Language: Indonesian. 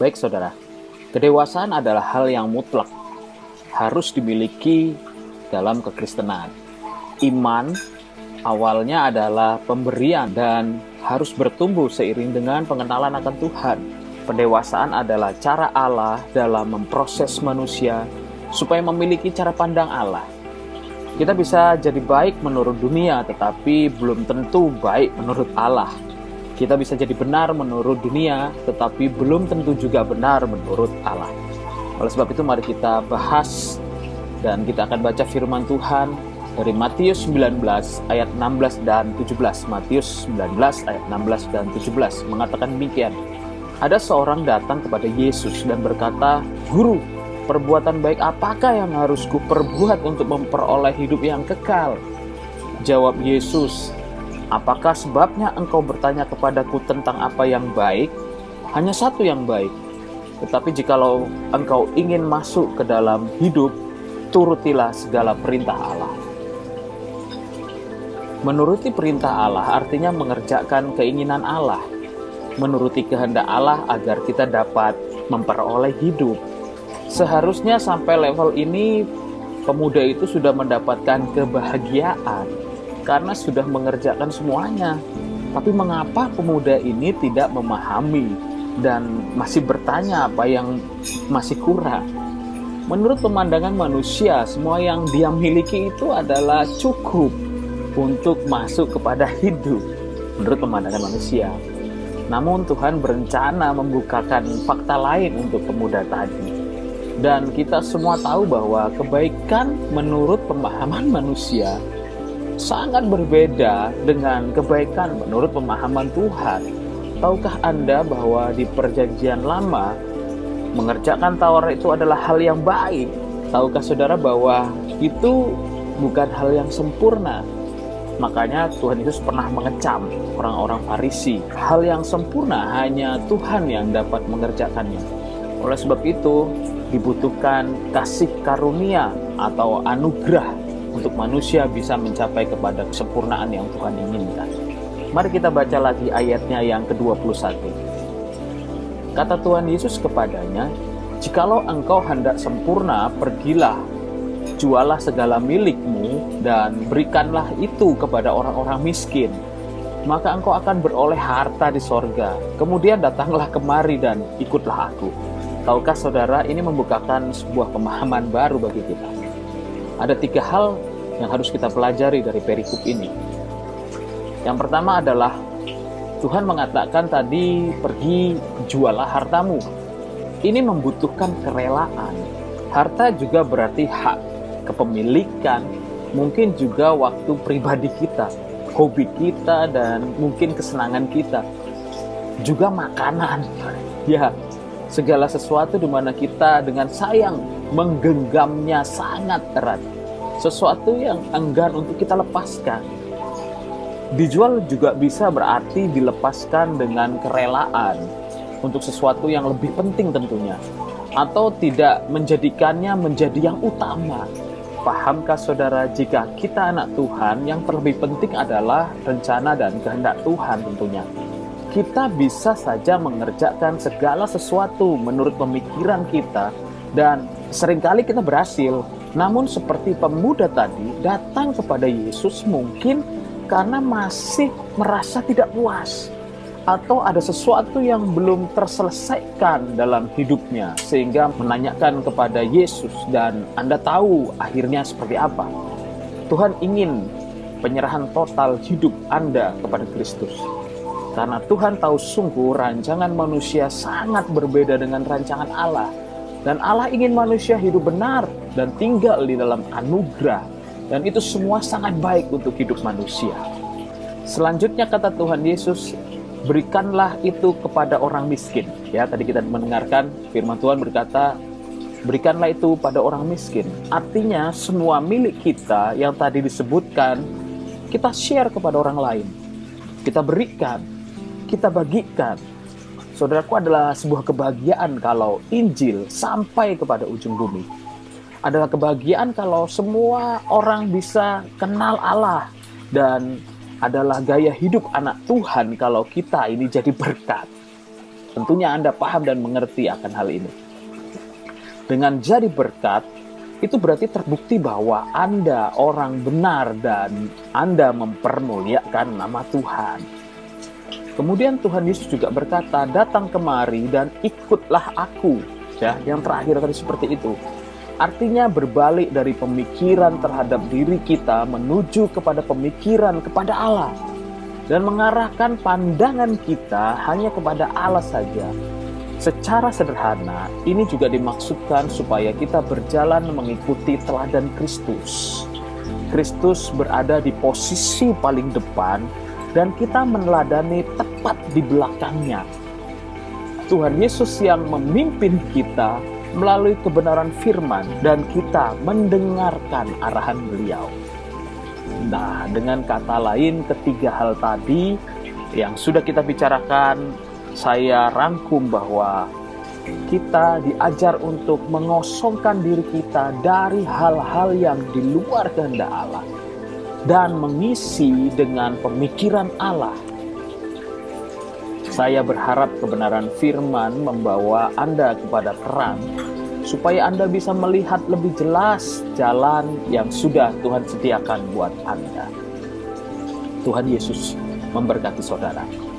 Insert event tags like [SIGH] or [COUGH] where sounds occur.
Baik saudara, kedewasaan adalah hal yang mutlak, harus dimiliki dalam kekristenan. Iman awalnya adalah pemberian dan harus bertumbuh seiring dengan pengenalan akan Tuhan. Pendewasaan adalah cara Allah dalam memproses manusia supaya memiliki cara pandang Allah. Kita bisa jadi baik menurut dunia, tetapi belum tentu baik menurut Allah. Kita bisa jadi benar menurut dunia, tetapi belum tentu juga benar menurut Allah. Oleh sebab itu mari kita bahas dan kita akan baca firman Tuhan dari Matius 19 ayat 16 dan 17. Matius 19 ayat 16 dan 17 mengatakan demikian. Ada seorang datang kepada Yesus dan berkata, "Guru, perbuatan baik apakah yang harus kuperbuat untuk memperoleh hidup yang kekal?" Jawab Yesus, Apakah sebabnya engkau bertanya kepadaku tentang apa yang baik? Hanya satu yang baik. Tetapi jikalau engkau ingin masuk ke dalam hidup, turutilah segala perintah Allah. Menuruti perintah Allah artinya mengerjakan keinginan Allah, menuruti kehendak Allah agar kita dapat memperoleh hidup. Seharusnya sampai level ini pemuda itu sudah mendapatkan kebahagiaan karena sudah mengerjakan semuanya. Tapi mengapa pemuda ini tidak memahami dan masih bertanya apa yang masih kurang? Menurut pemandangan manusia, semua yang dia miliki itu adalah cukup untuk masuk kepada hidup. Menurut pemandangan manusia, namun Tuhan berencana membukakan fakta lain untuk pemuda tadi. Dan kita semua tahu bahwa kebaikan menurut pemahaman manusia sangat berbeda dengan kebaikan menurut pemahaman Tuhan. Tahukah Anda bahwa di Perjanjian Lama mengerjakan tawar itu adalah hal yang baik? Tahukah saudara bahwa itu bukan hal yang sempurna? Makanya Tuhan Yesus pernah mengecam orang-orang Farisi. Hal yang sempurna hanya Tuhan yang dapat mengerjakannya. Oleh sebab itu, dibutuhkan kasih karunia atau anugerah untuk manusia bisa mencapai kepada kesempurnaan yang Tuhan inginkan. Mari kita baca lagi ayatnya yang ke-21. Kata Tuhan Yesus kepadanya, Jikalau engkau hendak sempurna, pergilah, jualah segala milikmu, dan berikanlah itu kepada orang-orang miskin. Maka engkau akan beroleh harta di sorga. Kemudian datanglah kemari dan ikutlah aku. Tahukah saudara, ini membukakan sebuah pemahaman baru bagi kita ada tiga hal yang harus kita pelajari dari perikop ini. Yang pertama adalah Tuhan mengatakan tadi pergi jualah hartamu. Ini membutuhkan kerelaan. Harta juga berarti hak kepemilikan, mungkin juga waktu pribadi kita, hobi kita dan mungkin kesenangan kita. Juga makanan. [LAUGHS] Ya, segala sesuatu di mana kita dengan sayang menggenggamnya sangat erat. Sesuatu yang enggan untuk kita lepaskan. Dijual juga bisa berarti dilepaskan dengan kerelaan untuk sesuatu yang lebih penting tentunya. Atau tidak menjadikannya menjadi yang utama. Pahamkah saudara jika kita anak Tuhan yang terlebih penting adalah rencana dan kehendak Tuhan tentunya kita bisa saja mengerjakan segala sesuatu menurut pemikiran kita dan sering kali kita berhasil. Namun seperti pemuda tadi datang kepada Yesus mungkin karena masih merasa tidak puas atau ada sesuatu yang belum terselesaikan dalam hidupnya sehingga menanyakan kepada Yesus dan Anda tahu akhirnya seperti apa. Tuhan ingin penyerahan total hidup Anda kepada Kristus. Karena Tuhan tahu sungguh rancangan manusia sangat berbeda dengan rancangan Allah dan Allah ingin manusia hidup benar dan tinggal di dalam anugerah. Dan itu semua sangat baik untuk hidup manusia. Selanjutnya kata Tuhan Yesus, berikanlah itu kepada orang miskin. Ya, tadi kita mendengarkan firman Tuhan berkata, berikanlah itu pada orang miskin. Artinya semua milik kita yang tadi disebutkan, kita share kepada orang lain. Kita berikan, kita bagikan, Saudaraku adalah sebuah kebahagiaan kalau Injil sampai kepada ujung bumi. Adalah kebahagiaan kalau semua orang bisa kenal Allah dan adalah gaya hidup anak Tuhan kalau kita ini jadi berkat. Tentunya Anda paham dan mengerti akan hal ini. Dengan jadi berkat, itu berarti terbukti bahwa Anda orang benar dan Anda mempermuliakan nama Tuhan. Kemudian Tuhan Yesus juga berkata, "Datang kemari dan ikutlah aku." Ya, yang terakhir tadi seperti itu. Artinya berbalik dari pemikiran terhadap diri kita menuju kepada pemikiran kepada Allah dan mengarahkan pandangan kita hanya kepada Allah saja. Secara sederhana, ini juga dimaksudkan supaya kita berjalan mengikuti teladan Kristus. Kristus berada di posisi paling depan dan kita meneladani tepat di belakangnya. Tuhan Yesus yang memimpin kita melalui kebenaran firman dan kita mendengarkan arahan beliau. Nah, dengan kata lain ketiga hal tadi yang sudah kita bicarakan, saya rangkum bahwa kita diajar untuk mengosongkan diri kita dari hal-hal yang di luar kehendak Allah dan mengisi dengan pemikiran Allah saya berharap kebenaran firman membawa Anda kepada terang, supaya Anda bisa melihat lebih jelas jalan yang sudah Tuhan sediakan buat Anda. Tuhan Yesus memberkati saudara.